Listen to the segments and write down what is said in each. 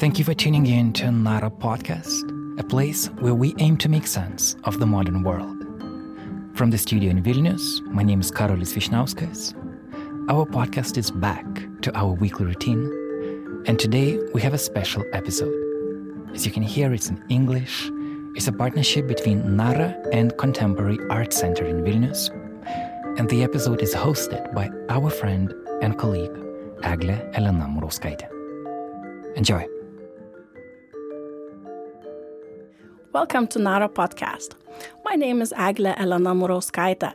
Thank you for tuning in to Nara Podcast, a place where we aim to make sense of the modern world. From the studio in Vilnius, my name is Karolis Vyšniauskas. Our podcast is back to our weekly routine, and today we have a special episode. As you can hear, it's in English. It's a partnership between Nara and Contemporary Art Center in Vilnius, and the episode is hosted by our friend and colleague, Eglė Elena Murauskaitė. Enjoy. Welcome to Nara Podcast. My name is Eglė Elena Murauskaitė.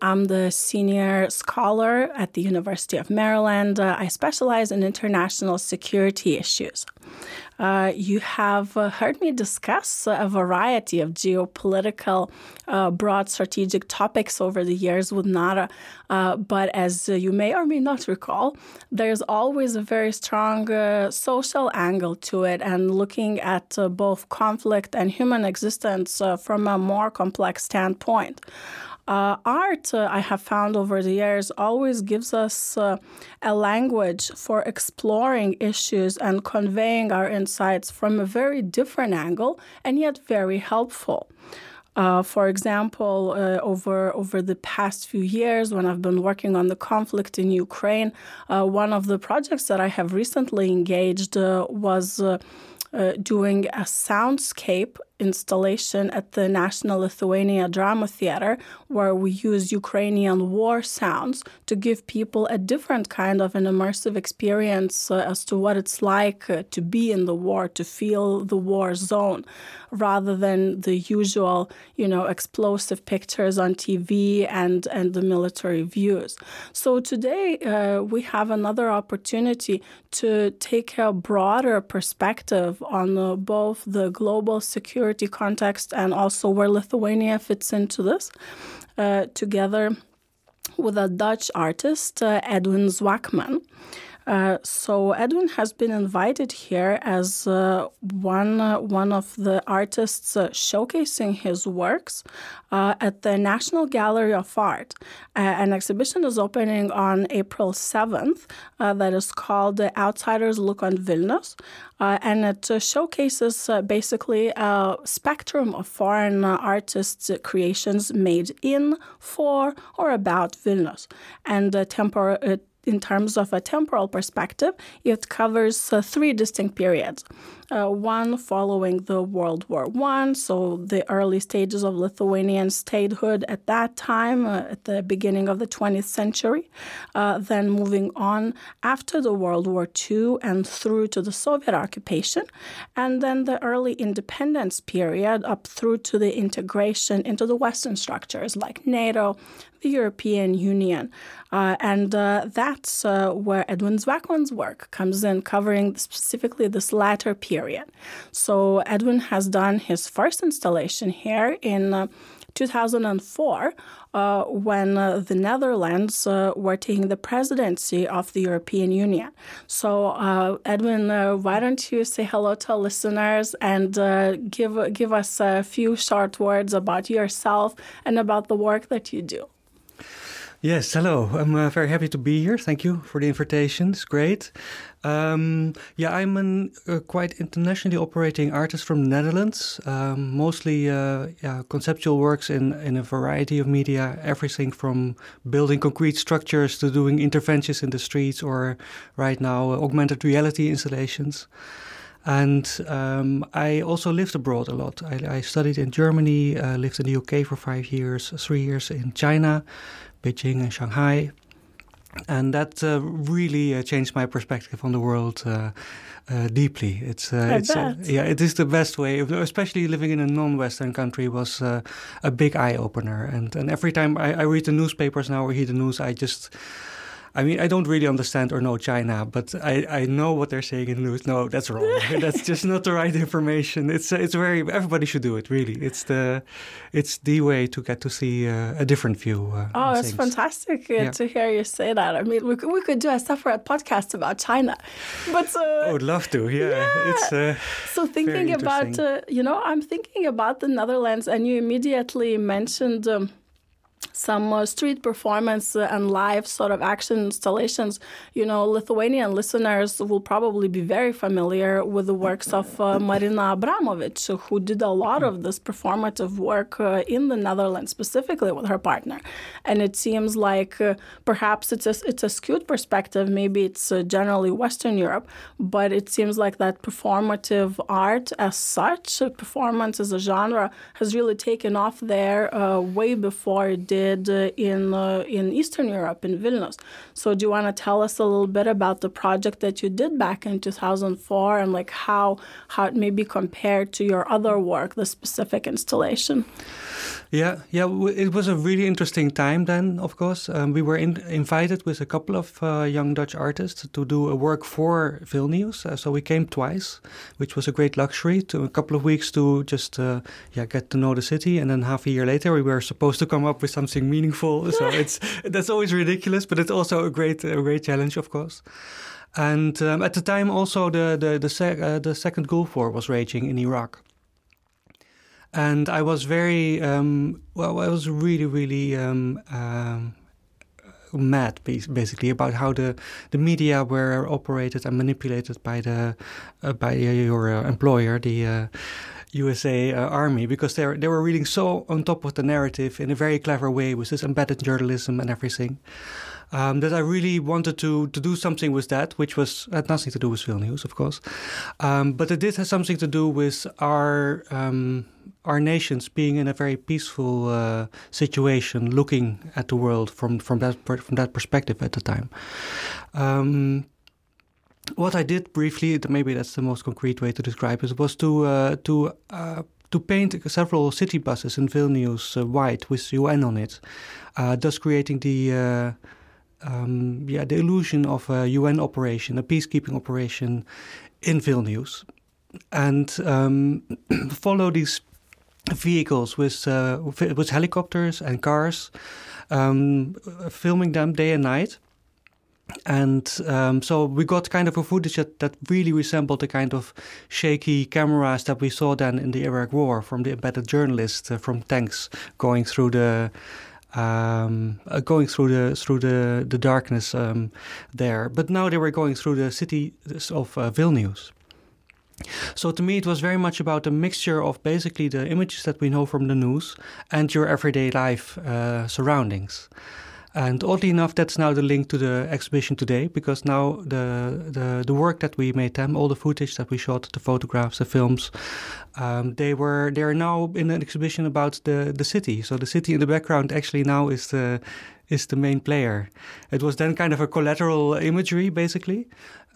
I'm the senior scholar at the University of Maryland. Uh, I specialize in international security issues. Uh, you have uh, heard me discuss a variety of geopolitical, uh, broad strategic topics over the years with Nara. Uh, but as you may or may not recall, there's always a very strong uh, social angle to it, and looking at both conflict and human existence from a more complex standpoint. Uh, art, uh, I have found over the years, always gives us uh, a language for exploring issues and conveying our insights from a very different angle and yet very helpful. Uh, for example, uh, over over the past few years, when I've been working on the conflict in Ukraine, uh, one of the projects that I have recently engaged was uh, doing a soundscape installation at the National Lithuania Drama Theater, where we use Ukrainian war sounds to give people a different kind of an immersive experience uh, as to what it's like uh, to be in the war, to feel the war zone, rather than the usual, you know, explosive pictures on TV and, and the military views. So today uh, we have another opportunity to take a broader perspective on uh, both the global security context and also where Lithuania fits into this, uh, together with a Dutch artist, uh, Edwin Zwakman. Uh, so Edwin has been invited here as uh, one uh, one of the artists uh, showcasing his works uh, at the National Gallery of Art. an exhibition is opening on April seventh that is called "The Outsider's Look on Vilnius," and it showcases basically a spectrum of foreign artists' creations made in, for, or about Vilnius, and tempor- in terms of a temporal perspective, it covers uh, three distinct periods uh, one following the World War One, so the early stages of Lithuanian statehood at that time, uh, at the beginning of the 20th century, uh, then moving on after the World War II and through to the Soviet occupation, and then the early independence period up through to the integration into the Western structures like NATO, the European Union. Uh, and uh, that's uh, where Edwin Zwakman's work comes in, covering specifically this latter period period. So Edwin has done his first installation here in uh, 2004 uh, when uh, the Netherlands uh, were taking the presidency of the European Union. So, uh, Edwin, uh, why don't you say hello to listeners and give give us a few short words about yourself and about the work that you do? Yes, hello. I'm uh, very happy to be here. Thank you for the invitation. It's great. Um, yeah, I'm a uh, quite internationally operating artist from the Netherlands. Um, mostly uh, yeah, conceptual works in, in a variety of media, everything from building concrete structures to doing interventions in the streets or right now uh, augmented reality installations. And um, I also lived abroad a lot. I, I studied in Germany, uh, lived in the UK for five years, three years in China, Beijing and Shanghai. And that uh, really uh, changed my perspective on the world uh, uh deeply. It's, uh, it's uh, yeah, it is the best way. Especially living in a non-Western country was a big eye opener. And and every time I, I read the newspapers now or hear the news, I just I mean, I don't really understand or know China, but I, I know what they're saying in the news. No, that's wrong. that's just not the right information. It's it's very everybody should do it. Really, it's the it's the way to get to see uh, a different view. Uh, oh, it's fantastic uh, yeah. to hear you say that. I mean, we could, we could do a separate podcast about China, but uh, I would love to. Yeah, yeah. it's uh, so thinking about uh, you know I'm thinking about the Netherlands, and you immediately mentioned. Um, some uh, street performance and live sort of action installations, you know, Lithuanian listeners will probably be very familiar with the works of uh, Marina Abramovic, who did a lot of this performative work uh, in the Netherlands, specifically with her partner. And it seems like uh, perhaps it's a, it's a skewed perspective, maybe it's uh, generally Western Europe, but it seems like that performative art as such, performance as a genre, has really taken off there uh, way before it did uh, in uh, in Eastern Europe in Vilnius. So do you want to tell us a little bit about the project that you did back in 2004 and like how how it may be compared to your other work, the specific installation? Yeah, yeah, it was a really interesting time then. Of course, um, we were in, invited with a couple of uh, young Dutch artists to do a work for Vilnius. Uh, so we came twice, which was a great luxury. To a couple of weeks to just uh, yeah get to know the city, and then half a year later we were supposed to come up with something meaningful. So it's that's always ridiculous, but it's also a great a great challenge, of course. And um, at the time, also the the the, sec- uh, the second Gulf War was raging in Iraq and I was very um, well. I was really, really um, um, mad, basically, about how the, the media were operated and manipulated by the uh, by your uh, employer, the USA uh, uh, Army, because they they were reading so on top of the narrative in a very clever way with this embedded journalism and everything um, that I really wanted to to do something with that, which was had nothing to do with Vilnius, of course, um, but it did have something to do with our um, our nations being in a very peaceful uh, situation, looking at the world from from that from that perspective at the time. Um, what I did briefly, maybe that's the most concrete way to describe it, was to uh, to uh, to paint several city buses in Vilnius uh, white with UN on it, uh, thus creating the uh, um, yeah, the illusion of a UN operation, a peacekeeping operation in Vilnius, and um, follow these vehicles with uh, with helicopters and cars, um, filming them day and night. And um, so we got kind of a footage that, that really resembled the kind of shaky cameras that we saw then in the Iraq War from the embedded journalists uh, from tanks going through the um, uh, going through the through the the darkness um, there. But now they were going through the city of uh, Vilnius. So to me, it was very much about a mixture of basically the images that we know from the news and your everyday life uh, surroundings. And oddly enough, that's now the link to the exhibition today, because now the the, the work that we made them, all the footage that we shot, the photographs, the films, um, they were they are now in an exhibition about the the city. So the city in the background actually now is the is the main player. It was then kind of a collateral imagery, basically.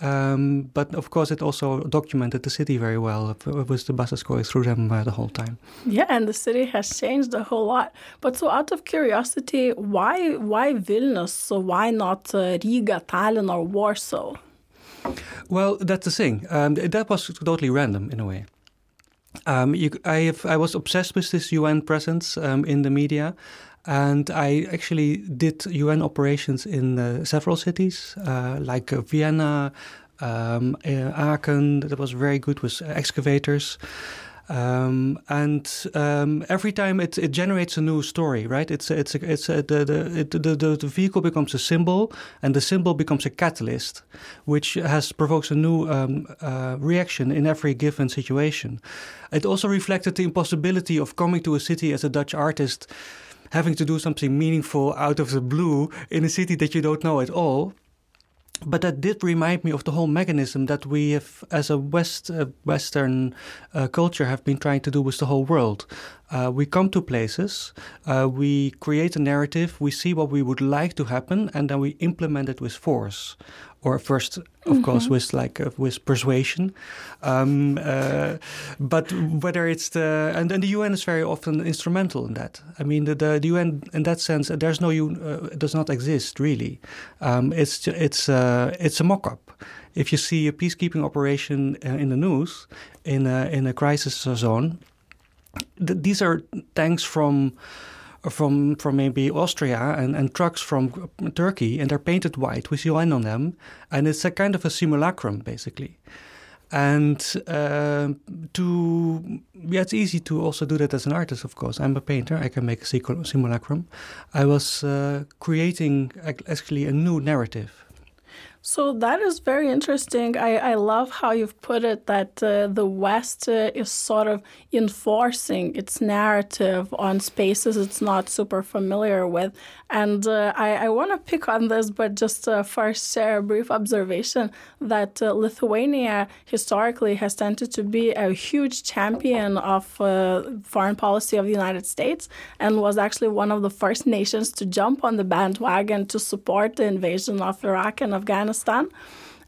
Um, but of course, it also documented the city very well with the buses going through them uh, the whole time. Yeah, and the city has changed a whole lot. But so, out of curiosity, why why Vilnius? So why not uh, Riga, Tallinn, or Warsaw? Well, that's the thing. Um, that was totally random in a way. Um, you, I, have, I was obsessed with this UN presence um, in the media. And I actually did UN operations in uh, several cities, uh, like uh, Vienna, um, uh, Aachen, that was very good with excavators. Um, and um, every time it, it generates a new story, right? It's it's it's a, the the, it, the the vehicle becomes a symbol, and the symbol becomes a catalyst, which has provokes a new um, uh, reaction in every given situation. It also reflected the impossibility of coming to a city as a Dutch artist having to do something meaningful out of the blue in a city that you don't know at all. But that did remind me of the whole mechanism that we have, as a West uh, Western uh, culture, have been trying to do with the whole world. Uh, we come to places, uh, we create a narrative, we see what we would like to happen, and then we implement it with force or first, of mm-hmm. course, with like uh, with persuasion. Um, uh, but whether it's the and, and the UN is very often instrumental in that. I mean, the, the, the UN in that sense, there's no UN, uh, does not exist really. Um, it's it's uh, it's a mock-up. If you see a peacekeeping operation uh, in the news in a, in a crisis zone, th- these are tanks from from from maybe Austria and, and trucks from Turkey, and they're painted white with UN on them, and it's a kind of a simulacrum basically. and uh, to yeah, it's easy to also do that as an artist. Of course, I'm a painter. I can make a simulacrum. I was uh, creating actually a new narrative so that is very interesting. I, I love how you've put it that uh, the West uh, is sort of enforcing its narrative on spaces it's not super familiar with. And uh, I, I want to pick on this, but just uh, first share a brief observation that uh, Lithuania historically has tended to be a huge champion of uh, foreign policy of the United States and was actually one of the first nations to jump on the bandwagon to support the invasion of Iraq and Afghanistan Afghanistan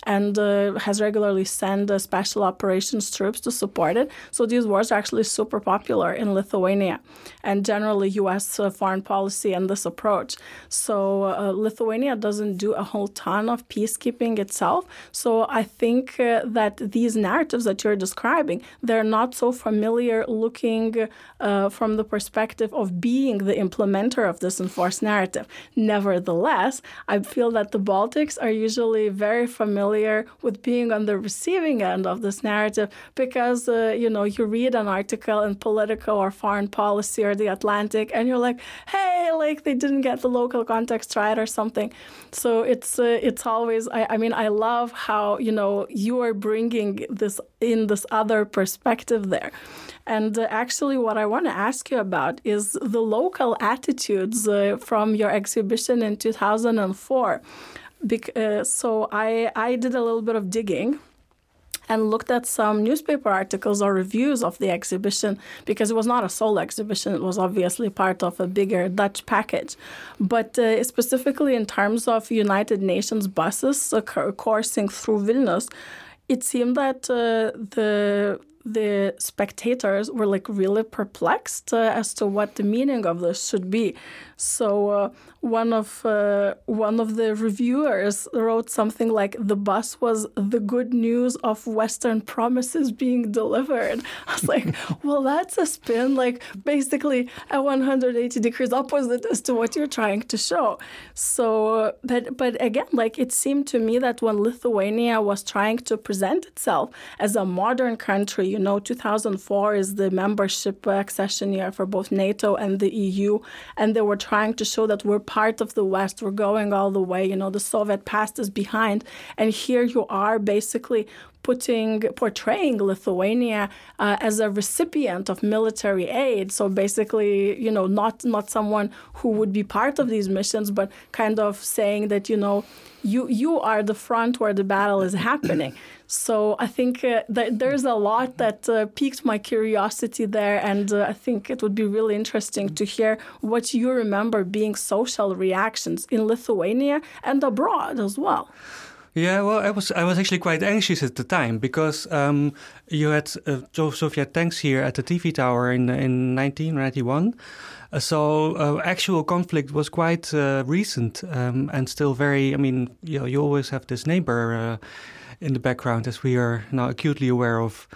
and uh, has regularly sent uh, special operations troops to support it. So these wars are actually super popular in Lithuania and generally U.S. Uh, foreign policy and this approach. So uh, Lithuania doesn't do a whole ton of peacekeeping itself. So I think uh, that these narratives that you're describing, they're not so familiar looking uh, from the perspective of being the implementer of this enforced narrative. Nevertheless, I feel that the Baltics are usually very familiar with being on the receiving end of this narrative because uh, you know you read an article in Politico or Foreign Policy or The Atlantic and you're like, hey, like they didn't get the local context right or something. So it's uh, it's always I, I mean I love how you know you are bringing this in this other perspective there. And uh, actually, what I want to ask you about is the local attitudes uh, from your exhibition in 2004 uh, so I, I did a little bit of digging and looked at some newspaper articles or reviews of the exhibition because it was not a solo exhibition. It was obviously part of a bigger Dutch package. But uh, specifically in terms of United Nations buses coursing through Vilnius, it seemed that uh, the the spectators were like really perplexed uh, as to what the meaning of this should be. So uh, one of uh, one of the reviewers wrote something like the bus was the good news of Western promises being delivered. I was like, well, that's a spin, like basically a 180 degrees opposite as to what you're trying to show. So, but but again, like it seemed to me that when Lithuania was trying to present itself as a modern country, you know, 2004 is the membership accession year for both NATO and the EU, and they were trying to show that we're part of the West. We're going all the way. You know, the Soviet past is behind. And here you are basically putting portraying Lithuania uh, as a recipient of military aid. So basically, you know, not not someone who would be part of these missions, but kind of saying that you know, you you are the front where the battle is happening. So I think uh, that there's a lot that uh, piqued my curiosity there, and uh, I think it would be really interesting to hear what you remember being social reactions in Lithuania and abroad as well. Yeah, well, I was I was actually quite anxious at the time because um, you had uh, Soviet tanks here at the TV tower in in 1991. Uh, so uh, actual conflict was quite uh, recent um, and still very. I mean, you know, you always have this neighbor uh, in the background, as we are now acutely aware of.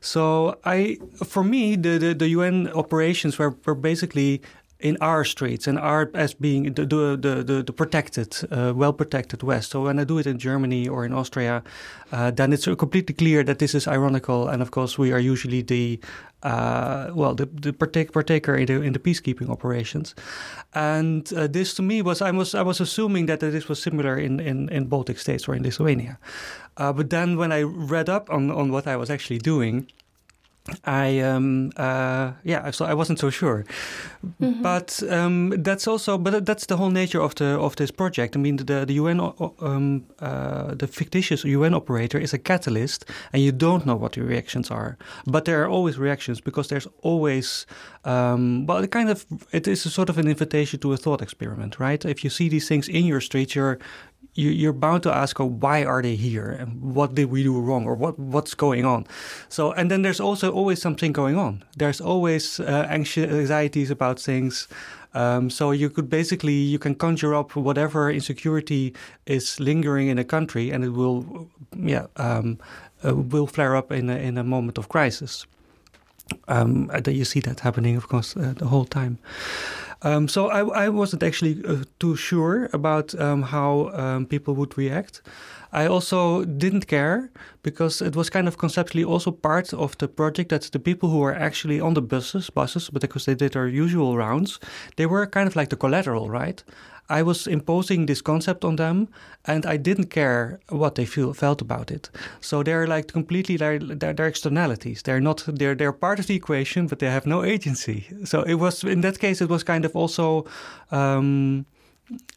So I, for me, the the, the UN operations were, were basically in our streets and our as being the the the, the protected, uh, well protected West. So when I do it in Germany or in Austria, uh, then it's completely clear that this is ironical, and of course we are usually the uh, well the, the partake, partaker in the in the peacekeeping operations. And uh, this to me was I was I was assuming that this was similar in in, in Baltic states or in Lithuania, uh, but then when I read up on on what I was actually doing. I um uh yeah so I wasn't so sure, mm-hmm. but um that's also but that's the whole nature of the of this project. I mean the the UN um uh the fictitious UN operator is a catalyst, and you don't know what the reactions are, but there are always reactions because there's always um well it kind of it is a sort of an invitation to a thought experiment, right? If you see these things in your street, you're you, are bound to ask, oh, why are they here, and what did we do wrong, or what what's going on? So, and then there's also always something going on. There's always uh, anxieties about things. Um, so you could basically you can conjure up whatever insecurity is lingering in a country, and it will, yeah, um, uh, will flare up in a, in a moment of crisis. Um, you see that happening, of course, uh, the whole time. Um, so I, I, wasn't actually uh, too sure about um, how um, people would react. I also didn't care because it was kind of conceptually also part of the project that the people who were actually on the buses, buses, but because they did their usual rounds, they were kind of like the collateral, right? I was imposing this concept on them, and I didn't care what they feel felt about it. So they're like completely they're, they're, they're, externalities. They're not they're they're part of the equation, but they have no agency. So it was in that case it was kind of also. Um,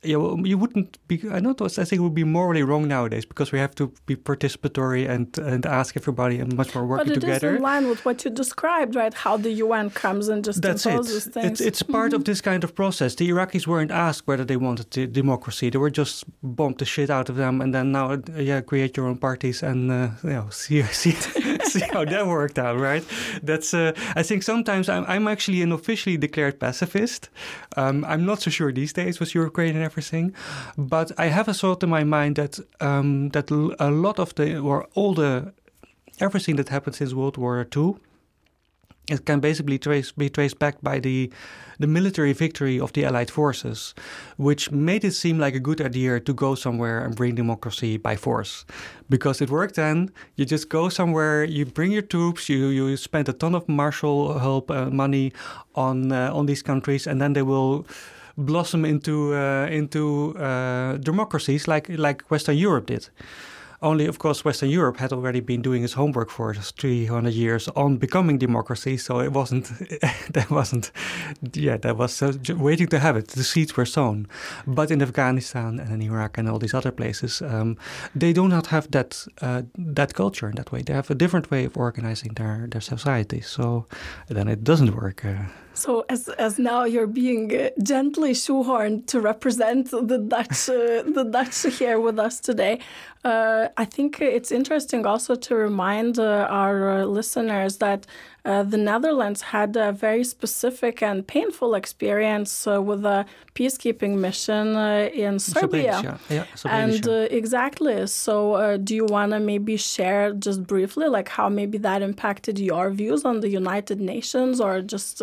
yeah, well, you wouldn't be. I don't. I think it would be morally wrong nowadays because we have to be participatory and and ask everybody and much more working together. But it together. is in line with what you described, right? How the UN comes and just That's imposes it. things. It's, it's part mm-hmm. of this kind of process. The Iraqis weren't asked whether they wanted democracy. They were just bombed the shit out of them, and then now, yeah, create your own parties and uh, you know see see see how that worked out, right? That's. Uh, I think sometimes I'm, I'm actually an officially declared pacifist. Um, I'm not so sure these days with Ukraine and everything. But I have a thought in my mind that um, that a lot of the or all the everything that happened since World War II it can basically trace, be traced back by the the military victory of the Allied forces, which made it seem like a good idea to go somewhere and bring democracy by force, because it worked then. You just go somewhere, you bring your troops, you you spend a ton of Marshall help uh, money on uh, on these countries, and then they will blossom into uh, into uh, democracies like like Western Europe did. Only, of course, Western Europe had already been doing its homework for 300 years on becoming democracy, so it wasn't, that wasn't, yeah, that was uh, waiting to have it. The seeds were sown. But in Afghanistan and in Iraq and all these other places, um, they do not have that uh, that culture in that way. They have a different way of organizing their, their society. So then it doesn't work. Uh, so as as now you're being uh, gently shoehorned to represent the Dutch uh, the Dutch here with us today, uh, I think it's interesting also to remind uh, our uh, listeners that uh, the Netherlands had a very specific and painful experience with a peacekeeping mission in Serbia. Yeah, and exactly. So, do you want to maybe share just briefly, like how maybe that impacted your views on the United Nations, or just?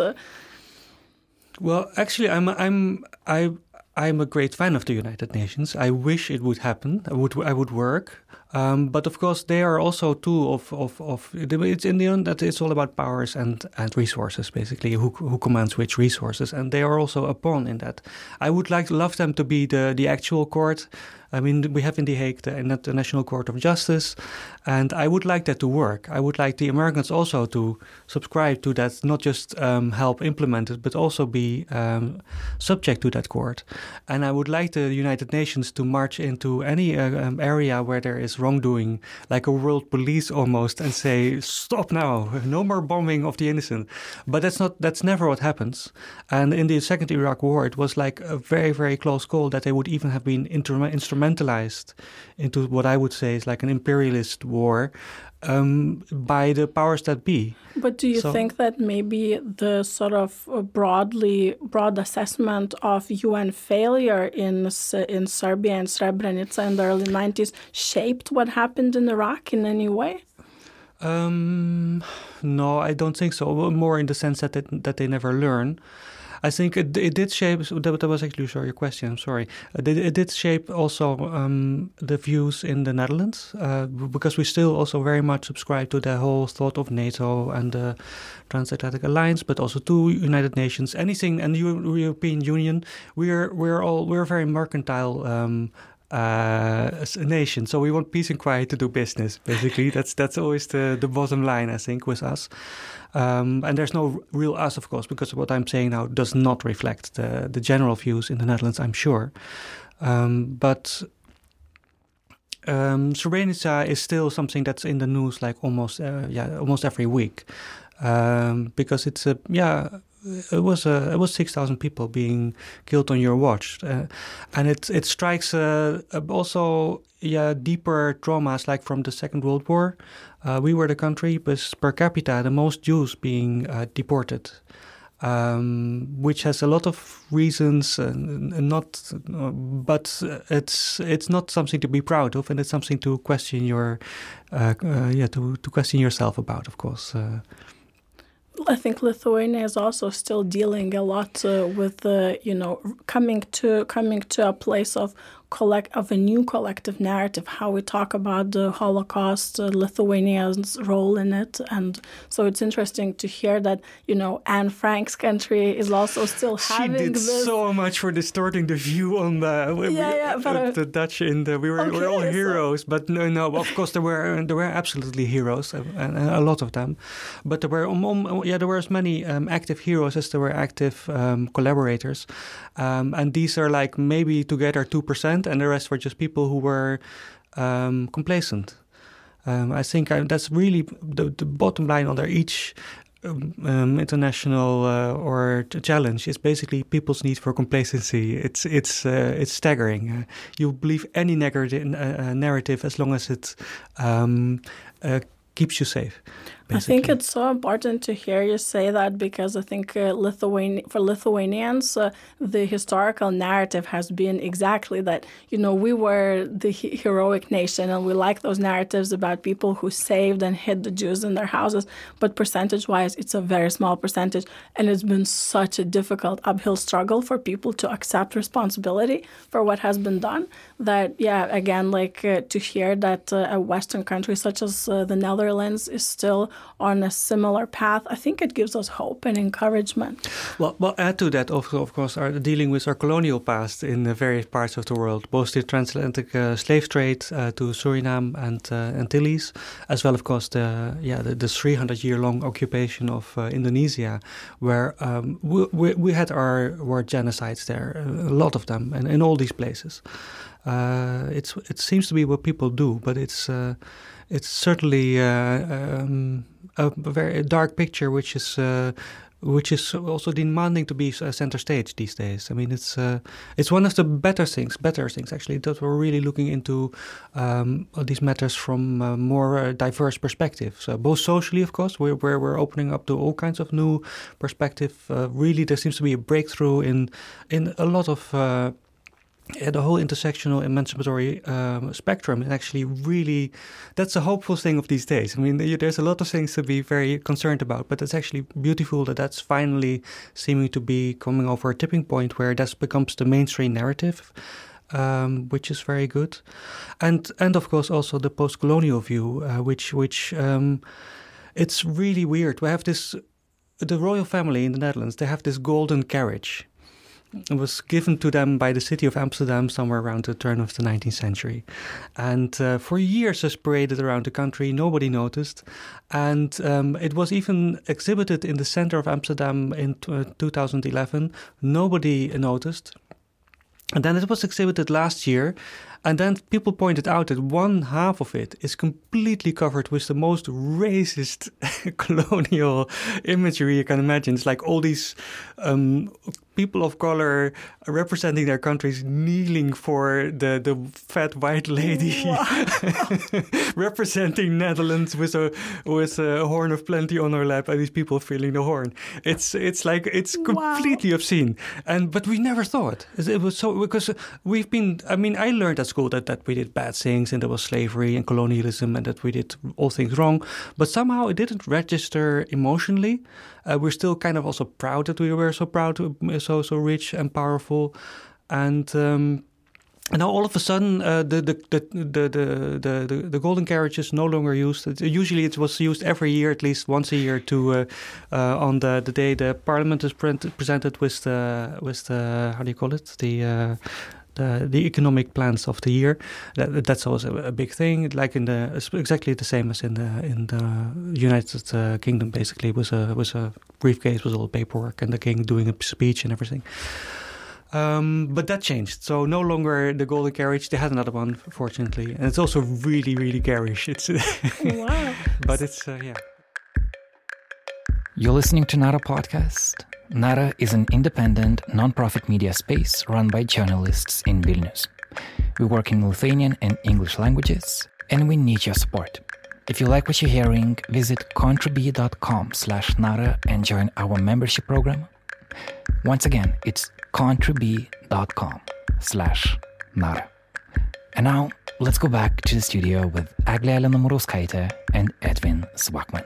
Well, actually, I'm I'm I I'm a great fan of the United Nations. I wish it would happen. I would I would work. Um, but of course, they are also tool of, of, of it's in the end that it's all about powers and, and resources, basically, who, who commands which resources. And they are also a pawn in that. I would like love them to be the, the actual court I mean, we have in The Hague the International Court of Justice, and I would like that to work. I would like the Americans also to subscribe to that, not just um, help implement it, but also be um, subject to that court. And I would like the United Nations to march into any uh, um, area where there is wrongdoing, like a world police almost, and say, "Stop now! No more bombing of the innocent." But that's not. That's never what happens. And in the second Iraq War, it was like a very, very close call that they would even have been instrumental instrumentalized into what I would say is like an imperialist war um, by the powers that be. But do you so, think that maybe the sort of broadly broad assessment of UN failure in in Serbia and Srebrenica in the early 90s shaped what happened in Iraq in any way? Um, no, I don't think so. More in the sense that it, that they never learn. I think it, it did shape. That, that was actually sorry your question. I'm sorry. It, it did shape also um, the views in the Netherlands uh, because we still also very much subscribe to the whole thought of NATO and the transatlantic alliance, but also to United Nations, anything, and the European Union. We're we're all we're very mercantile. Um, uh, a nation. So we want peace and quiet to do business. Basically, that's that's always the the bottom line. I think with us. Um, and there's no real us, of course, because what I'm saying now does not reflect the, the general views in the Netherlands, I'm sure. Um, but um, Srebrenica is still something that's in the news like almost uh, yeah almost every week um, because it's a yeah it was uh, it was six thousand people being killed on your watch, uh, and it it strikes uh, also yeah deeper traumas like from the Second World War, uh, we were the country with per capita the most Jews being uh, deported, um, which has a lot of reasons, and, and not, uh, but it's it's not something to be proud of, and it's something to question your, uh, uh, yeah, to to question yourself about, of course. I think Lithuania is also still dealing a lot uh, with the, you know, coming to coming to a place of collect of a new collective narrative, how we talk about the Holocaust, uh, Lithuania's role in it, and so it's interesting to hear that you know Anne Frank's country is also still having. She did this... so much for distorting the view on the yeah, yeah, but, uh, the Dutch in the we were, okay, we were all heroes, so... but no, no, of course there were there were absolutely heroes, and, and a lot of them, but there were um, um, yeah there were as many um, active heroes as there were active um, collaborators, um, and these are like maybe together two percent and the rest were just people who were um, complacent. Um, I think I, that's really the, the, bottom line under each um, um international uh, or challenge is basically people's need for complacency. It's it's uh, it's staggering. Uh, you believe any negative uh, uh, narrative as long as it um, uh, keeps you safe. Basically. I think it's so important to hear you say that because I think uh, Lithuania, for Lithuanians, uh, the historical narrative has been exactly that. You know, we were the he- heroic nation, and we like those narratives about people who saved and hid the Jews in their houses. But percentage-wise, it's a very small percentage, and it's been such a difficult uphill struggle for people to accept responsibility for what has been done. That, yeah, again, like uh, to hear that uh, a Western country such as uh, the Netherlands is still on a similar path, I think it gives us hope and encouragement. Well, well add to that, of, of course, our dealing with our colonial past in various parts of the world, both the transatlantic uh, slave trade uh, to Suriname and uh, Antilles, as well, of course, the yeah the, the 300 year long occupation of uh, Indonesia, where um, we, we, we, had our war genocides there, a lot of them, and in all these places. Uh, it's it seems to be what people do, but it's uh, it's certainly uh, um, a very dark picture, which is uh, which is also demanding to be center stage these days. I mean, it's uh, it's one of the better things, better things actually, that we're really looking into um, these matters from a more uh, diverse perspective. So both socially, of course, where, where we're opening up to all kinds of new perspective. Uh, really, there seems to be a breakthrough in in a lot of yeah, the whole intersectional emancipatory um, spectrum is actually really that's a hopeful thing of these days. I mean, there's a lot of things to be very concerned about, but it's actually beautiful that that's finally seeming to be coming over a tipping point where that becomes the mainstream narrative, um, which is very good, and and of course also the post-colonial view, uh, which which um, it's really weird. We have this the royal family in the Netherlands. They have this golden carriage was given to them by the city of Amsterdam somewhere around the turn of the 19th century. And uh, for years, it paraded around the country. Nobody noticed. And um, it was even exhibited in the center of Amsterdam in t- uh, 2011. Nobody noticed. And then it was exhibited last year, and then people pointed out that one half of it is completely covered with the most racist colonial imagery you can imagine. It's like all these um, people of color representing their countries kneeling for the, the fat white lady representing Netherlands with a with a horn of plenty on her lap and these people feeling the horn. It's it's like it's completely wow. obscene. And but we never thought it was so because we've been I mean I learned at school that, that we did bad things and there was slavery and colonialism and that we did all things wrong. But somehow it didn't register emotionally. Uh, we're still kind of also proud that we were so proud, to, so so rich and powerful, and. Um, and now all of a sudden, uh, the, the, the, the, the, the, the, golden carriage is no longer used. Usually, it was used every year, at least once a year, to uh, uh, on the, the day the parliament is pre- presented with the with the how do you call it the uh, the, the economic plans of the year. That, that's also a, big thing. Like in the exactly the same as in the in the United uh, Kingdom. Basically, was a was a briefcase with all the paperwork and the king doing a speech and everything. Um, but that changed. So no longer the golden carriage. They had another one, fortunately, and it's also really, really garish. It's wow. but it's uh, yeah. You're listening to Nara podcast. Nara is an independent, non-profit media space run by journalists in Vilnius. We work in Lithuanian and English languages, and we need your support. If you like what you're hearing, visit contribee.com slash Nara and join our membership program. Once again, it's contribee.com slash Nara. And now, let's go back to the studio with Eglė Elena Murauskaitė and Edwin Zwakman.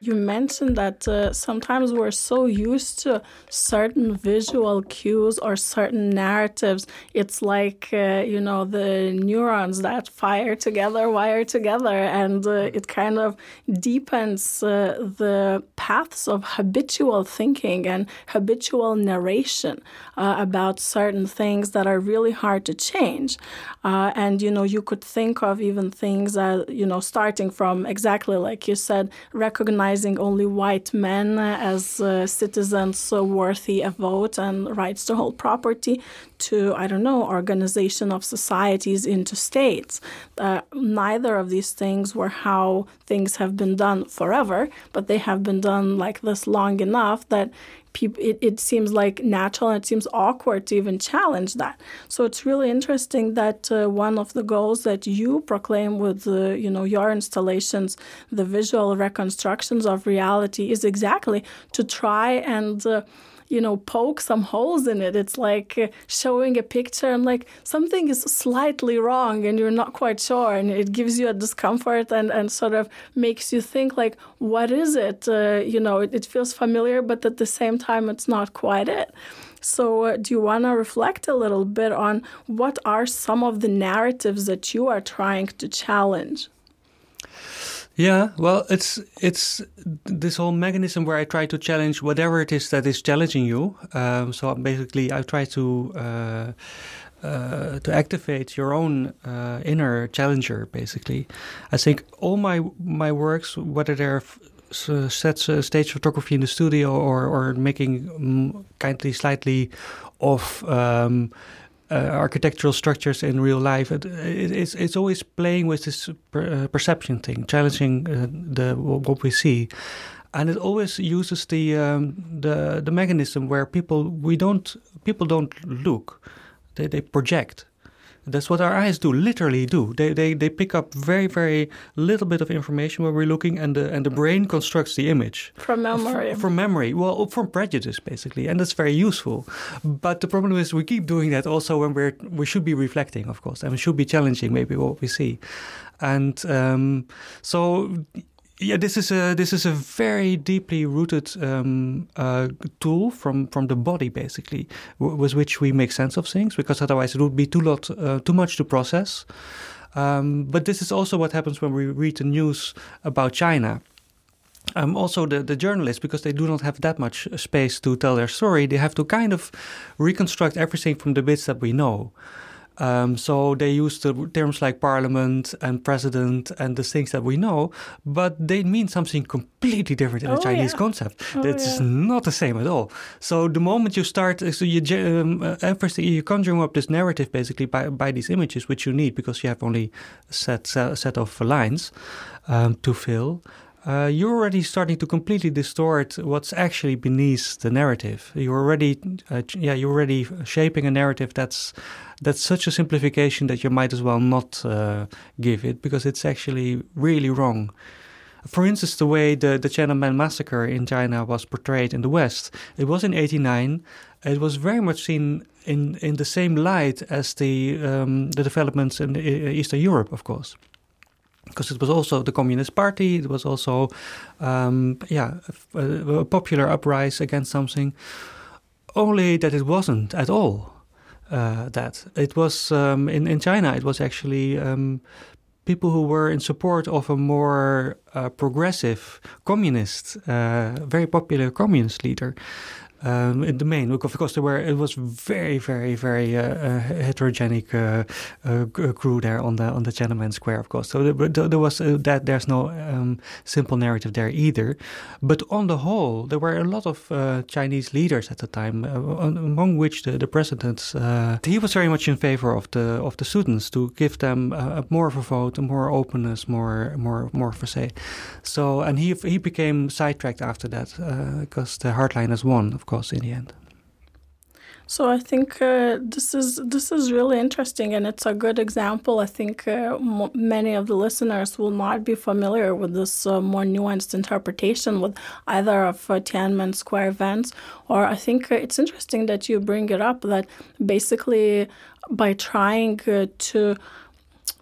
You mentioned that uh, sometimes we're so used to certain visual cues or certain narratives. It's like, uh, you know, the neurons that fire together, wire together, and uh, it kind of deepens uh, the paths of habitual thinking and habitual narration uh, about certain things that are really hard to change. Uh, and, you know, you could think of even things, you know, starting from exactly like you said, recognizing recognizing only white men as uh, citizens so worthy of vote and rights to hold property to, I don't know, organization of societies into states. Uh, neither of these things were how things have been done forever, but they have been done like this long enough that people it, it seems like natural and it seems awkward to even challenge that. So it's really interesting that uh, one of the goals that you proclaim with uh, you know your installations the visual reconstructions of reality is exactly to try and uh, you know, poke some holes in it. It's like uh, showing a picture and like something is slightly wrong and you're not quite sure. And it gives you a discomfort and, and sort of makes you think, like, what is it? Uh, you know, it, it, feels familiar, but at the same time, it's not quite it. So, uh, do you want to reflect a little bit on what are some of the narratives that you are trying to challenge? Yeah, well, it's it's this whole mechanism where I try to challenge whatever it is that is challenging you. Um, so basically, I try to uh, uh, to activate your own uh, inner challenger. Basically, I think all my my works, whether they're sets uh, stage photography in the studio or or making um, kindly slightly off. Um, uh, architectural structures in real life. It, it, it's it's always playing with this per, uh, perception thing, challenging uh, the what we see, and it always uses the um, the the mechanism where people we don't people don't look, they they project. That's what our eyes do, literally do. They, they, they pick up very, very little bit of information when we're looking, and the, and the brain constructs the image. From memory. F- from memory. Well, from prejudice, basically. And that's very useful. But the problem is we keep doing that also when we're, we should be reflecting, of course, and we should be challenging maybe what we see. And um, so yeah, this is a this is a very deeply rooted um, uh, tool from from the body, basically, with which we make sense of things. Because otherwise, it would be too lot uh, too much to process. Um, but this is also what happens when we read the news about China. Um, also, the, the journalists, because they do not have that much space to tell their story, they have to kind of reconstruct everything from the bits that we know. Um, so they use the terms like parliament and president and the things that we know, but they mean something completely different in oh, the Chinese yeah. concept. Oh, That's yeah. not the same at all. So the moment you start, so you um, uh, first you conjuring up this narrative basically by, by these images, which you need because you have only a set, set of lines um, to fill uh, you're already starting to completely distort what's actually beneath the narrative. You're already, uh, yeah, you're already shaping a narrative that's that's such a simplification that you might as well not uh, give it because it's actually really wrong. For instance, the way the, the Tiananmen massacre in China was portrayed in the West, it was in 89. It was very much seen in, in the same light as the, um, the developments in Eastern Europe, of course because it was also the Communist Party. It was also, um, yeah, a, a, popular uprising against something. Only that it wasn't at all uh, that. It was um, in in China. It was actually um, people who were in support of a more uh, progressive communist, uh, very popular communist leader um, in the main. Of course, there were it was very, very, very uh, uh, heterogenic uh, uh, crew there on the on the Tiananmen Square. Of course, so there, there was uh, that. There's no um, simple narrative there either. But on the whole, there were a lot of uh, Chinese leaders at the time, among which the, the president. he was very much in favor of the of the students to give them more of a vote, more openness, more more more for say. So and he he became sidetracked after that because the hardliners won. Of course, in the end. So I think uh, this is this is really interesting, and it's a good example. I think uh, m- many of the listeners will not be familiar with this uh, more nuanced interpretation with either of uh, Tiananmen Square events, or I think uh, it's interesting that you bring it up that basically by trying uh, to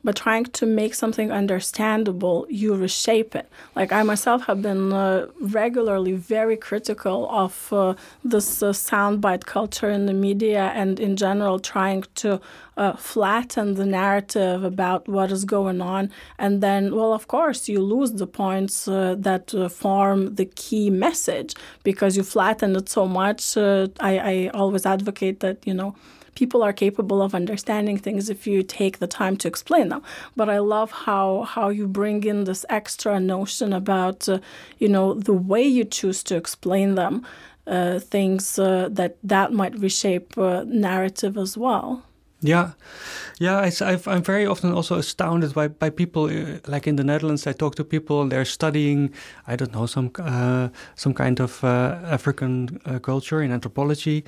but trying to make something understandable, you reshape it. Like I myself have been uh, regularly very critical of uh, this uh, soundbite culture in the media and in general trying to uh, flatten the narrative about what is going on. And then, well, of course, you lose the points uh, that uh, form the key message because you flatten it so much. I, I always advocate that, you know, people are capable of understanding things if you take the time to explain them. But I love how how you bring in this extra notion about uh, you know the way you choose to explain them, uh, things uh, that that might reshape uh, narrative as well. Yeah, yeah. I, am very often also astounded by, by people uh, like in the Netherlands. I talk to people they're studying, I don't know, some uh, some kind of uh, African uh, culture in anthropology,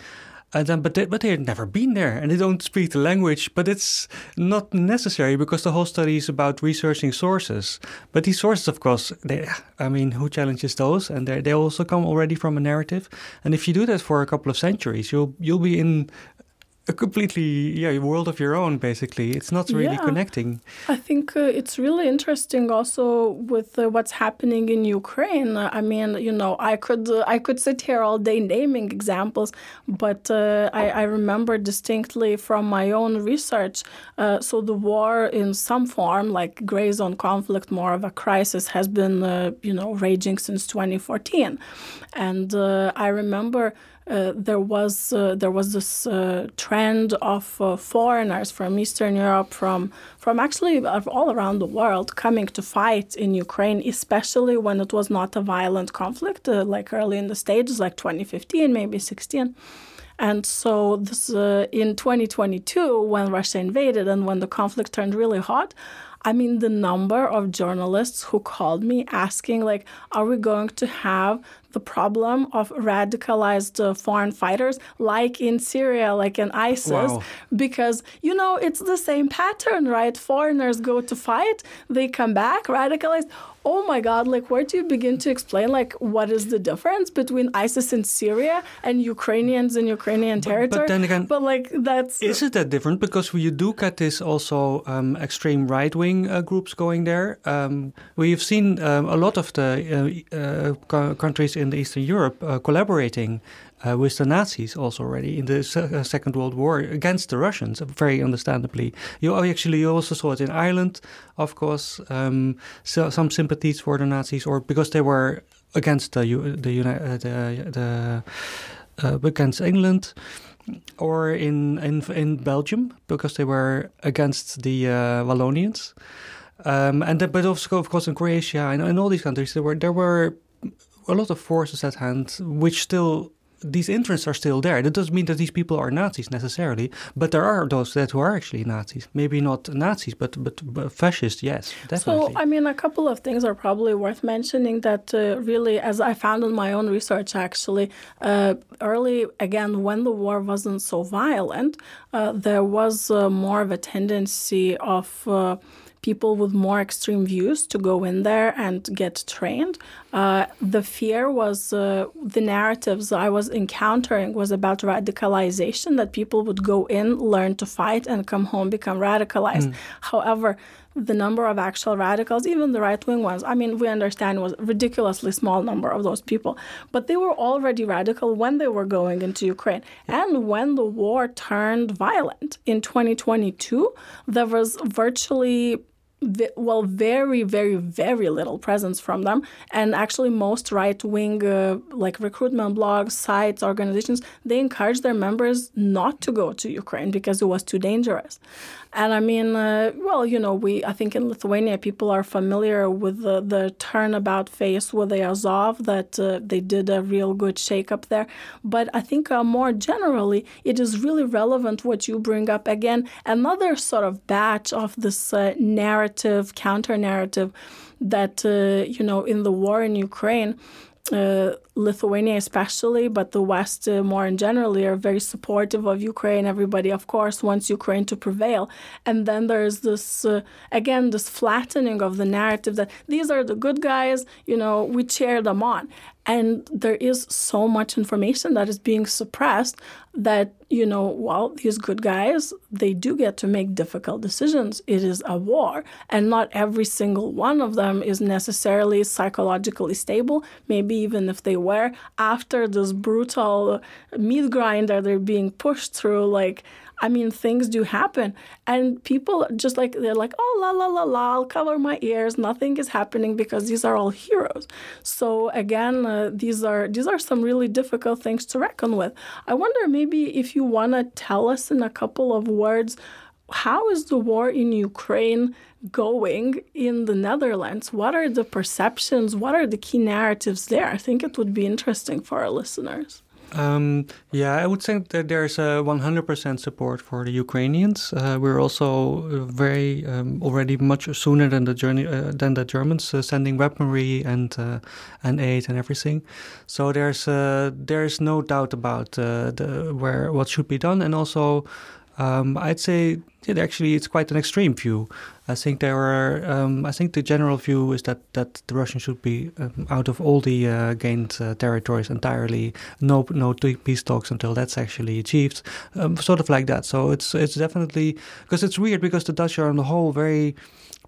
and then but they, but they had never been there and they don't speak the language. But it's not necessary because the whole study is about researching sources. But these sources, of course, they, I mean, who challenges those? And they they also come already from a narrative. And if you do that for a couple of centuries, you'll you'll be in a completely yeah world of your own basically. It's not really yeah. connecting. I think uh, it's really interesting also with uh, what's happening in ukraine. I mean you know i could uh, i could sit here all day naming examples but uh, I, I, remember distinctly from my own research uh, so the war in some form like gray zone conflict more of a crisis has been uh, you know raging since 2014 and i remember uh, there was uh, there was this uh, trend of uh, foreigners from Eastern Europe, from from actually all around the world, coming to fight in Ukraine, especially when it was not a violent conflict, uh, like early in the stages, like 2015, maybe 16. And so this in 2022, when Russia invaded and when the conflict turned really hot, I mean, the number of journalists who called me asking, like, are we going to have the problem of radicalized uh, foreign fighters like in Syria, like in ISIS? Wow. Because, you know, it's the same pattern, right? Foreigners go to fight, they come back radicalized oh my god like where do you begin to explain like what is the difference between isis in syria and ukrainians in ukrainian territory but, but then again but like that's is it that different? Because you do get this also um, extreme right-wing uh, groups going there. Um, we've seen um, a lot of the uh, uh, countries in eastern europe uh, collaborating uh, with the Nazis also already in the uh, Second World War against the Russians, very understandably. You actually also saw it in Ireland, of course, um, so some sympathies for the Nazis, or because they were against the the uh, the, the uh, against England. Or in, in in Belgium because they were against the uh, Wallonians, um, and the, but also of course in Croatia and in all these countries there were there were a lot of forces at hand which still these interests are still there. That doesn't mean that these people are Nazis necessarily, but there are those that who are actually Nazis. Maybe not Nazis, but but, but fascist, yes, definitely. So, I mean, a couple of things are probably worth mentioning. That uh, really, as I found in my own research, actually, uh, early again when the war wasn't so violent, uh, there was uh, more of a tendency of uh, people with more extreme views to go in there and get trained. Uh, the fear was uh, the narratives I was encountering was about radicalization that people would go in, learn to fight, and come home become radicalized. Mm. However, the number of actual radicals, even the right wing ones, I mean, we understand was a ridiculously small number of those people, but they were already radical when they were going into Ukraine. And when the war turned violent in 2022, there was virtually well, very, very, very little presence from them. And actually, most right wing, uh, like recruitment blogs, sites, organizations, they encourage their members not to go to Ukraine because it was too dangerous. And I mean, uh, well, you know, we I think in Lithuania people are familiar with the, the turnabout phase with the Azov that uh, they did a real good shakeup there. But I think uh, more generally, it is really relevant what you bring up again. Another sort of batch of this uh, narrative, counter narrative that uh, you know in the war in Ukraine uh, Lithuania especially, but the West uh, more in generally are very supportive of Ukraine. Everybody, of course, wants Ukraine to prevail. And then there's this, uh, again, this flattening of the narrative that these are the good guys, you know, we cheer them on. And there is so much information that is being suppressed that, you know, well, these good guys, they do get to make difficult decisions. It is a war. And not every single one of them is necessarily psychologically stable. Maybe even if they were, after this brutal meat grinder they're being pushed through, like, I mean, things do happen. And people just like, they're like, oh, la, la, la, la, I'll cover my ears. Nothing is happening because these are all heroes. So again, uh, these are these are some really difficult things to reckon with. I wonder maybe if you want to tell us in a couple of words, how is the war in Ukraine going in the Netherlands? What are the perceptions? What are the key narratives there? I think it would be interesting for our listeners. Um, yeah, I would say that there's a 100% support for the Ukrainians. Uh, we're also uh, very um, already much sooner than the journey uh, than the Germans uh, sending weaponry and uh, and aid and everything. So there's uh, there's no doubt about the where what should be done, and also um, I'd say it actually it's quite an extreme view. I think there are. Um, I think the general view is that that the Russians should be um, out of all the uh, gained uh, territories entirely. No, no peace talks until that's actually achieved. Um, sort of like that. So it's it's definitely because it's weird because the Dutch are on the whole very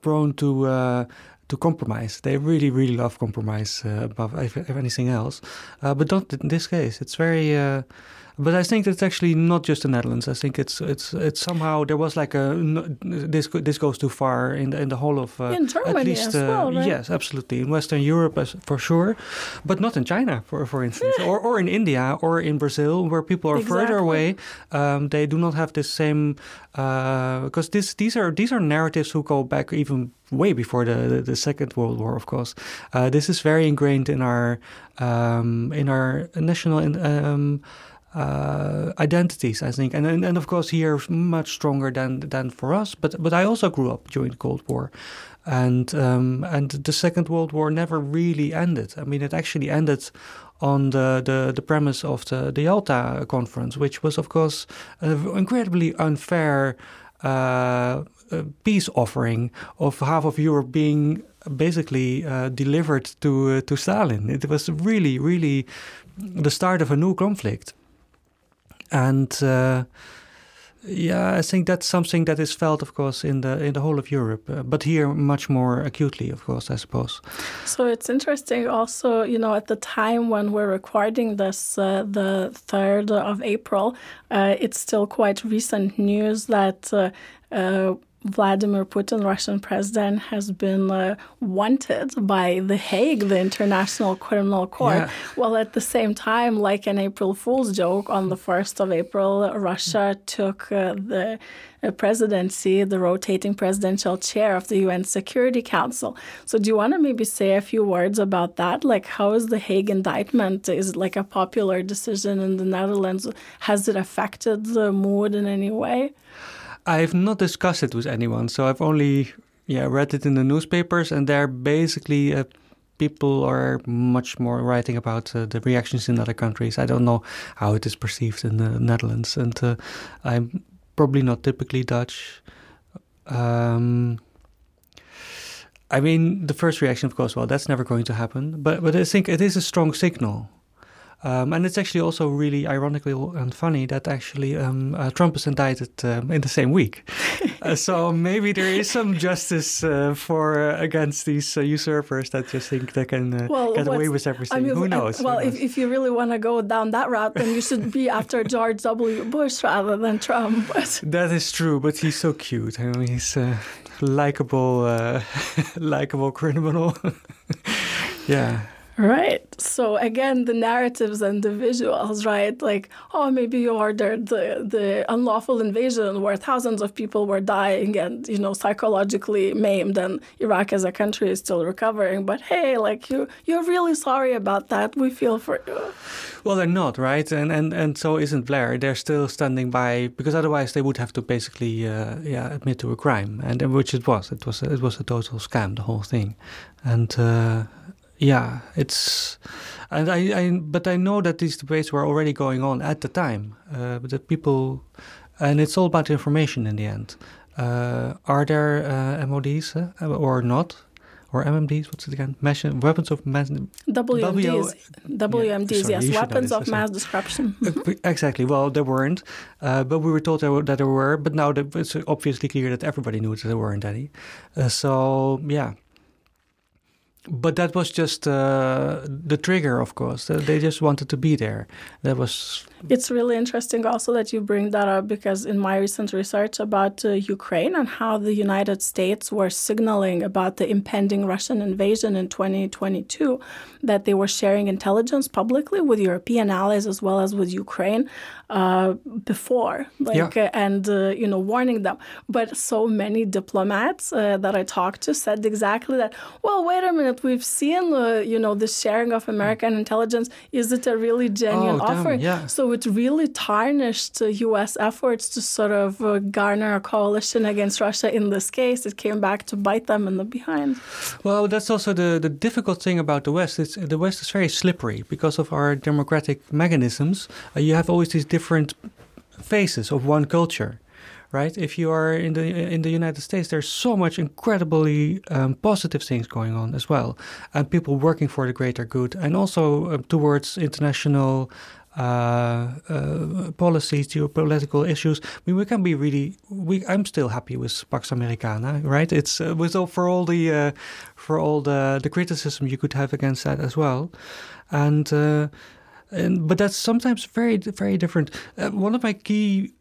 prone to. Uh, to compromise. They really, really love compromise uh, above anything else, uh, but not in this case. It's very uh, but I think it's actually not just the Netherlands. I think it's it's it's somehow there was like a this this goes too far in the in the whole of uh, in Germany at least as well, uh, right? yes, absolutely in Western Europe as, for sure, but not in China for for instance, or or in India or in Brazil where people are exactly. further away. Um, they do not have the same because uh, this these are these are narratives who go back even way before the, the, the, Second World War, of course. Uh, this is very ingrained in our um, in our national um, uh, identities, I think, and, and and of course here much stronger than than for us. But but I also grew up during the Cold War, and um, and the Second World War never really ended. I mean, it actually ended on the, the, the premise of the, the Yalta conference, which was, of course, an incredibly unfair uh, peace offering of half of Europe being basically uh, delivered to uh, to Stalin. It was really, really the start of a new conflict and uh, yeah, I think that's something that is felt, of course, in the in the whole of Europe, uh, but here much more acutely, of course, I suppose. So it's interesting, also, you know, at the time when we're recording this, uh, the third of April, uh, it's still quite recent news that. Vladimir Putin, Russian president, has been uh, wanted by The Hague, the International Criminal Court. Yeah. Well, at the same time, like an April Fool's joke, on the 1st of April, Russia took uh, the uh, presidency, the rotating presidential chair of the UN Security Council. So, do you want to maybe say a few words about that? Like, how is the Hague indictment? Is it like a popular decision in the Netherlands? Has it affected the mood in any way? I've not discussed it with anyone, so I've only yeah read it in the newspapers, and they're basically uh, people are much more writing about uh, the reactions in other countries. I don't know how it is perceived in the Netherlands, and uh, I'm probably not typically Dutch. Um, I mean, the first reaction, of course, well, that's never going to happen. But but I think it is a strong signal um, and it's actually also really ironically and funny that actually um, uh, Trump is indicted um, in the same week. uh, so maybe there is some justice uh, for uh, against these uh, usurpers that just think they can uh, well, get away with everything. I mean, Who knows? Well, Who knows? If, if you really want to go down that route, then you should be after George W. Bush rather than Trump. But. That is true, but he's so cute. I mean, he's a likable, likable criminal. yeah. Right. So again, the narratives and the visuals, right? Like, oh, maybe you ordered the, the unlawful invasion where thousands of people were dying and, you know, psychologically maimed and Iraq as a country is still recovering. But hey, like you you're really sorry about that. We feel for you. Well, they're not, right? And and and so isn't Blair. They're still standing by because otherwise they would have to basically, uh, yeah, admit to a crime, and which it was. It was a, it was a total scam, the whole thing, and. Uh, yeah, it's and I, I but I know that these debates were already going on at the time. Uh, that people, and it's all about information in the end. Uh, are there uh, MODs uh, or not? or MMDs. What's it again? Mass, weapons of mass. WMDs. WMDs. sorry, yes, weapons of mass destruction. Uh, exactly. Well, there weren't, uh, but we were told there were, that there were. But now that it's obviously clear that everybody knew that there weren't any. Uh, so yeah. But that was just uh, the trigger, of course. They just wanted to be there. That was It's really interesting also that you bring that up because in my recent research about uh, Ukraine and how the United States were signaling about the impending Russian invasion in 2022, that they were sharing intelligence publicly with European allies as well as with Ukraine uh, before, like, Yeah. uh, and uh, you know, warning them. But so many diplomats uh, that I talked to said exactly that. Well, wait a minute, we've seen, uh, you know, the sharing of American intelligence. Is it a really genuine Oh, offer? yeah. So it really tarnished U.S. efforts to sort of uh, garner a coalition against Russia. In this case, it came back to bite them in the behind. Well, that's also the, the difficult thing about the West. It's, the West is very slippery because of our democratic mechanisms. Uh, you have always these different phases of one culture, right? If you are in the in the United States, there's so much incredibly um, positive things going on as well, and people working for the greater good, and also uh, towards international. Uh, uh, policies, geopolitical issues. I mean, we can be really. We I'm still happy with Pax Americana, right? It's uh, with all, for all the uh, for all the the criticism you could have against that as well, and uh, and but that's sometimes very very different. Uh, one of my key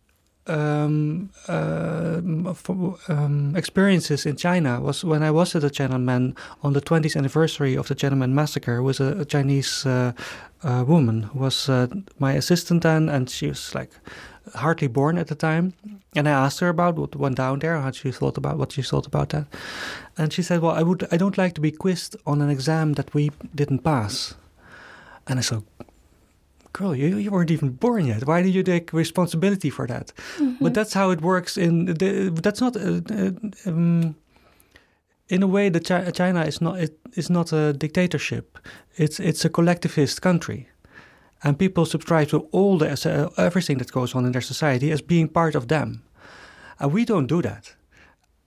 um, uh, f- um, experiences in China was when I was at the Tiananmen on the 20th anniversary of the Tiananmen massacre. Was a, a Chinese uh, uh, woman who was uh, my assistant then, and she was like hardly born at the time. And I asked her about what went down there, how she thought about what she thought about that, and she said, "Well, I would I don't like to be quizzed on an exam that we didn't pass." And I said, girl, you, you weren't even born yet. Why do you take responsibility for that? But that's how it works. In the, that's not uh, uh, um, in a way that Chi- China is not it is not a dictatorship. It's it's a collectivist country, and people subscribe to all the uh, everything that goes on in their society as being part of them, and we don't do that.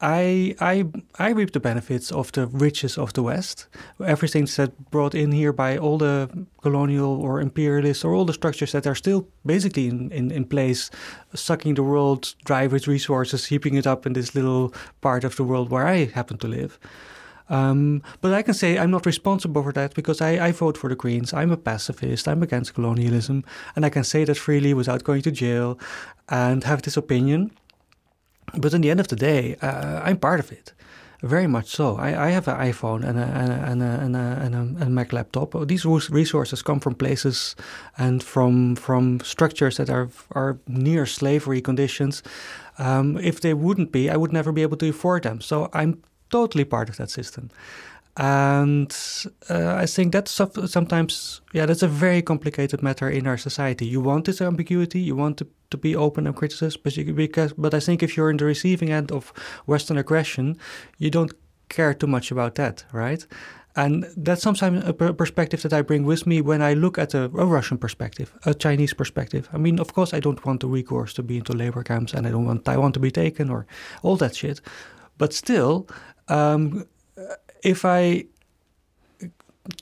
I I I reap the benefits of the riches of the West, everything that's brought in here by all the colonial or imperialists or all the structures that are still basically in, in, in place, sucking the world dry its resources, heaping it up in this little part of the world where I happen to live. Um, but I can say I'm not responsible for that because I, I vote for the Greens. I'm a pacifist. I'm against colonialism, and I can say that freely without going to jail, and have this opinion. But in the end of the day, uh, I'm part of it, very much so. I, I have an iPhone and a, and a, and a, and a, and a, Mac laptop. These resources come from places and from from structures that are are near slavery conditions. Um, if they wouldn't be, I would never be able to afford them. So I'm totally part of that system. And uh, I think that's sometimes, yeah, that's a very complicated matter in our society. You want this ambiguity, you want to, to be open and criticize, but you, because, but I think if you're in the receiving end of Western aggression, you don't care too much about that, right? And that's sometimes a per- perspective that I bring with me when I look at a, a, Russian perspective, a Chinese perspective. I mean, of course, I don't want the Uyghurs to be into labor camps, and I don't want Taiwan to be taken or all that shit. But still, um, if I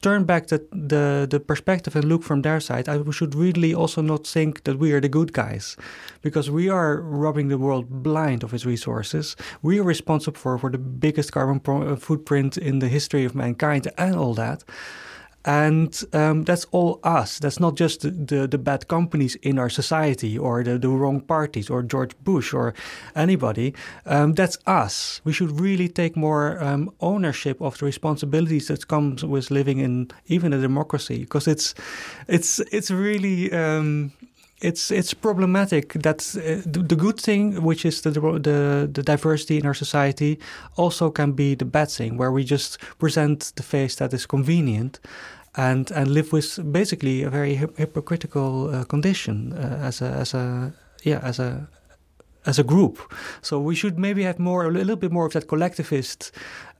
turn back the, the, the perspective and look from their side, I should really also not think that we are the good guys, because we are robbing the world blind of its resources. We are responsible for, for the biggest carbon pro- uh, footprint in the history of mankind and all that. And um, that's all us. That's not just the, the, the, bad companies in our society or the, the wrong parties or George Bush or anybody. Um, that's us. We should really take more um, ownership of the responsibilities that comes with living in even a democracy because it's it's it's really um, it's it's problematic that uh, the, the, good thing, which is the, the the diversity in our society, also can be the bad thing, where we just present the face that is convenient, and and live with basically a very hip hypocritical uh, condition uh, as a as a yeah as a as a group. So we should maybe have more, a little bit more of that collectivist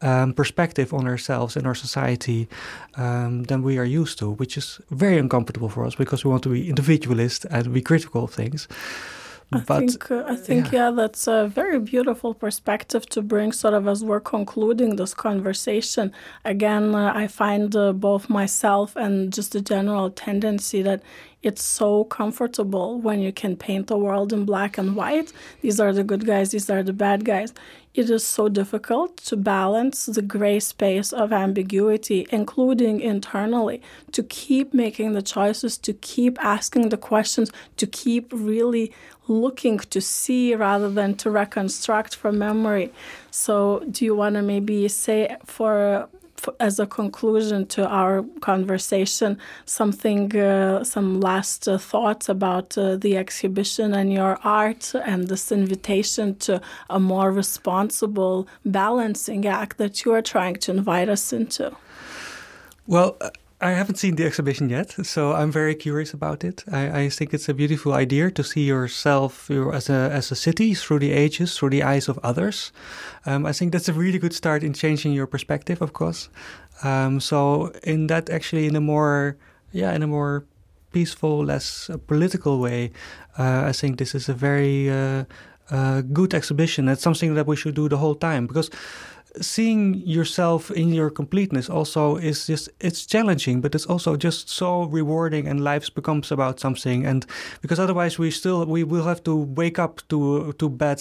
um, perspective on ourselves and our society um, than we are used to, which is very uncomfortable for us because we want to be individualist and be critical of things. I but think uh, I think yeah. yeah. that's a very beautiful perspective to bring sort of as we're concluding this conversation. Again, uh, I find uh, both myself and just the general tendency that it's so comfortable when you can paint the world in black and white. These are the good guys, these are the bad guys. It is so difficult to balance the gray space of ambiguity, including internally, to keep making the choices, to keep asking the questions, to keep really looking to see rather than to reconstruct from memory. So, do you want to maybe say for as a conclusion to our conversation, something, uh, some last uh, thoughts about uh, the exhibition and your art and this invitation to a more responsible balancing act that you are trying to invite us into? Well, I haven't seen the exhibition yet, so I'm very curious about it. I, I think it's a beautiful idea to see yourself as a as a city through the ages, through the eyes of others. Um, I think that's a really good start in changing your perspective, of course. Um, so in that, actually, in a more yeah, in a more peaceful, less uh, political way, uh, I think this is a very uh, uh, good exhibition. It's something that we should do the whole time because seeing yourself in your completeness also is just it's challenging but it's also just so rewarding and life becomes about something. And because otherwise we still we will have to wake up to to bad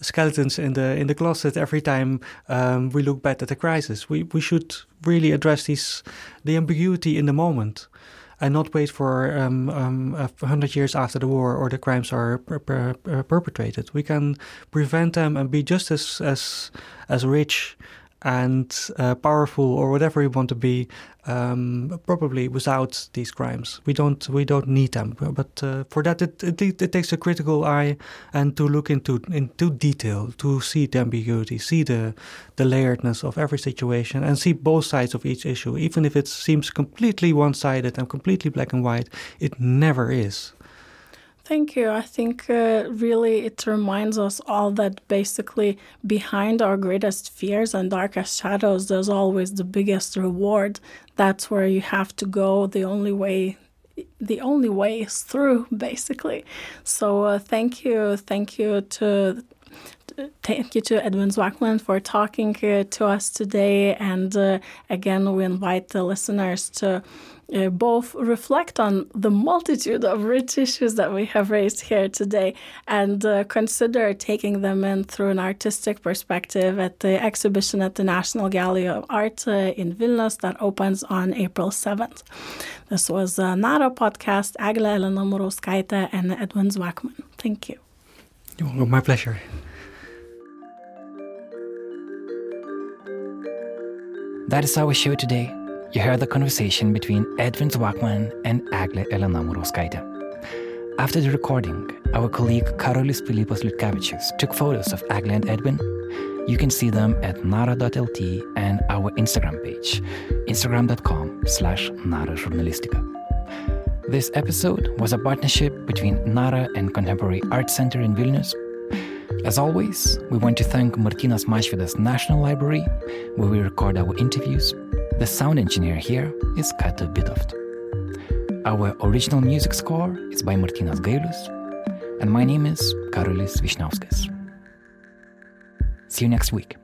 skeletons in the in the closet every time um, we look back at the crisis. We we should really address these the ambiguity in the moment and not wait for um, um, a hundred years after the war or the crimes are per per per perpetrated. We can prevent them and be just as as as rich and uh, powerful or whatever you want to be, um, probably without these crimes. We don't we don't need them, but uh, for that it, it, it takes a critical eye and to look into into detail to see the ambiguity, see the the layeredness of every situation, and see both sides of each issue. Even if it seems completely one-sided and completely black and white, it never is. Thank you. I think uh, really it reminds us all that basically behind our greatest fears and darkest shadows, there's always the biggest reward. That's where you have to go. The only way the only way is through basically so uh, thank you thank you to thank you to Edwin Zwakman for talking uh, to us today and uh, again we invite the listeners to uh, both reflect on the multitude of rich issues that we have raised here today and uh, consider taking them in through an artistic perspective at the exhibition at the National Gallery of Art uh, in Vilnius that opens on April 7th. This was a NARA podcast, Eglė Elena Murauskaitė and Edwin Zwakman. Thank you. My pleasure. That is our show today. You heard the conversation between Edwin Zwakman and Eglė Elena Murauskaitė. After the recording, our colleague Karolis Pilypas Liutkevičius took photos of Eglė and Edwin. You can see them at nara.lt and our Instagram page, instagram.com slash narajournalistika. This episode was a partnership between Nara and Contemporary Art Center in Vilnius. As always, we want to thank Martynas Mažvydas National Library, where we record our interviews, the sound engineer here is Kata Bitoft. Our original music score is by Martynas Gailius, and my name is Karolis Vyšniauskas. See you next week.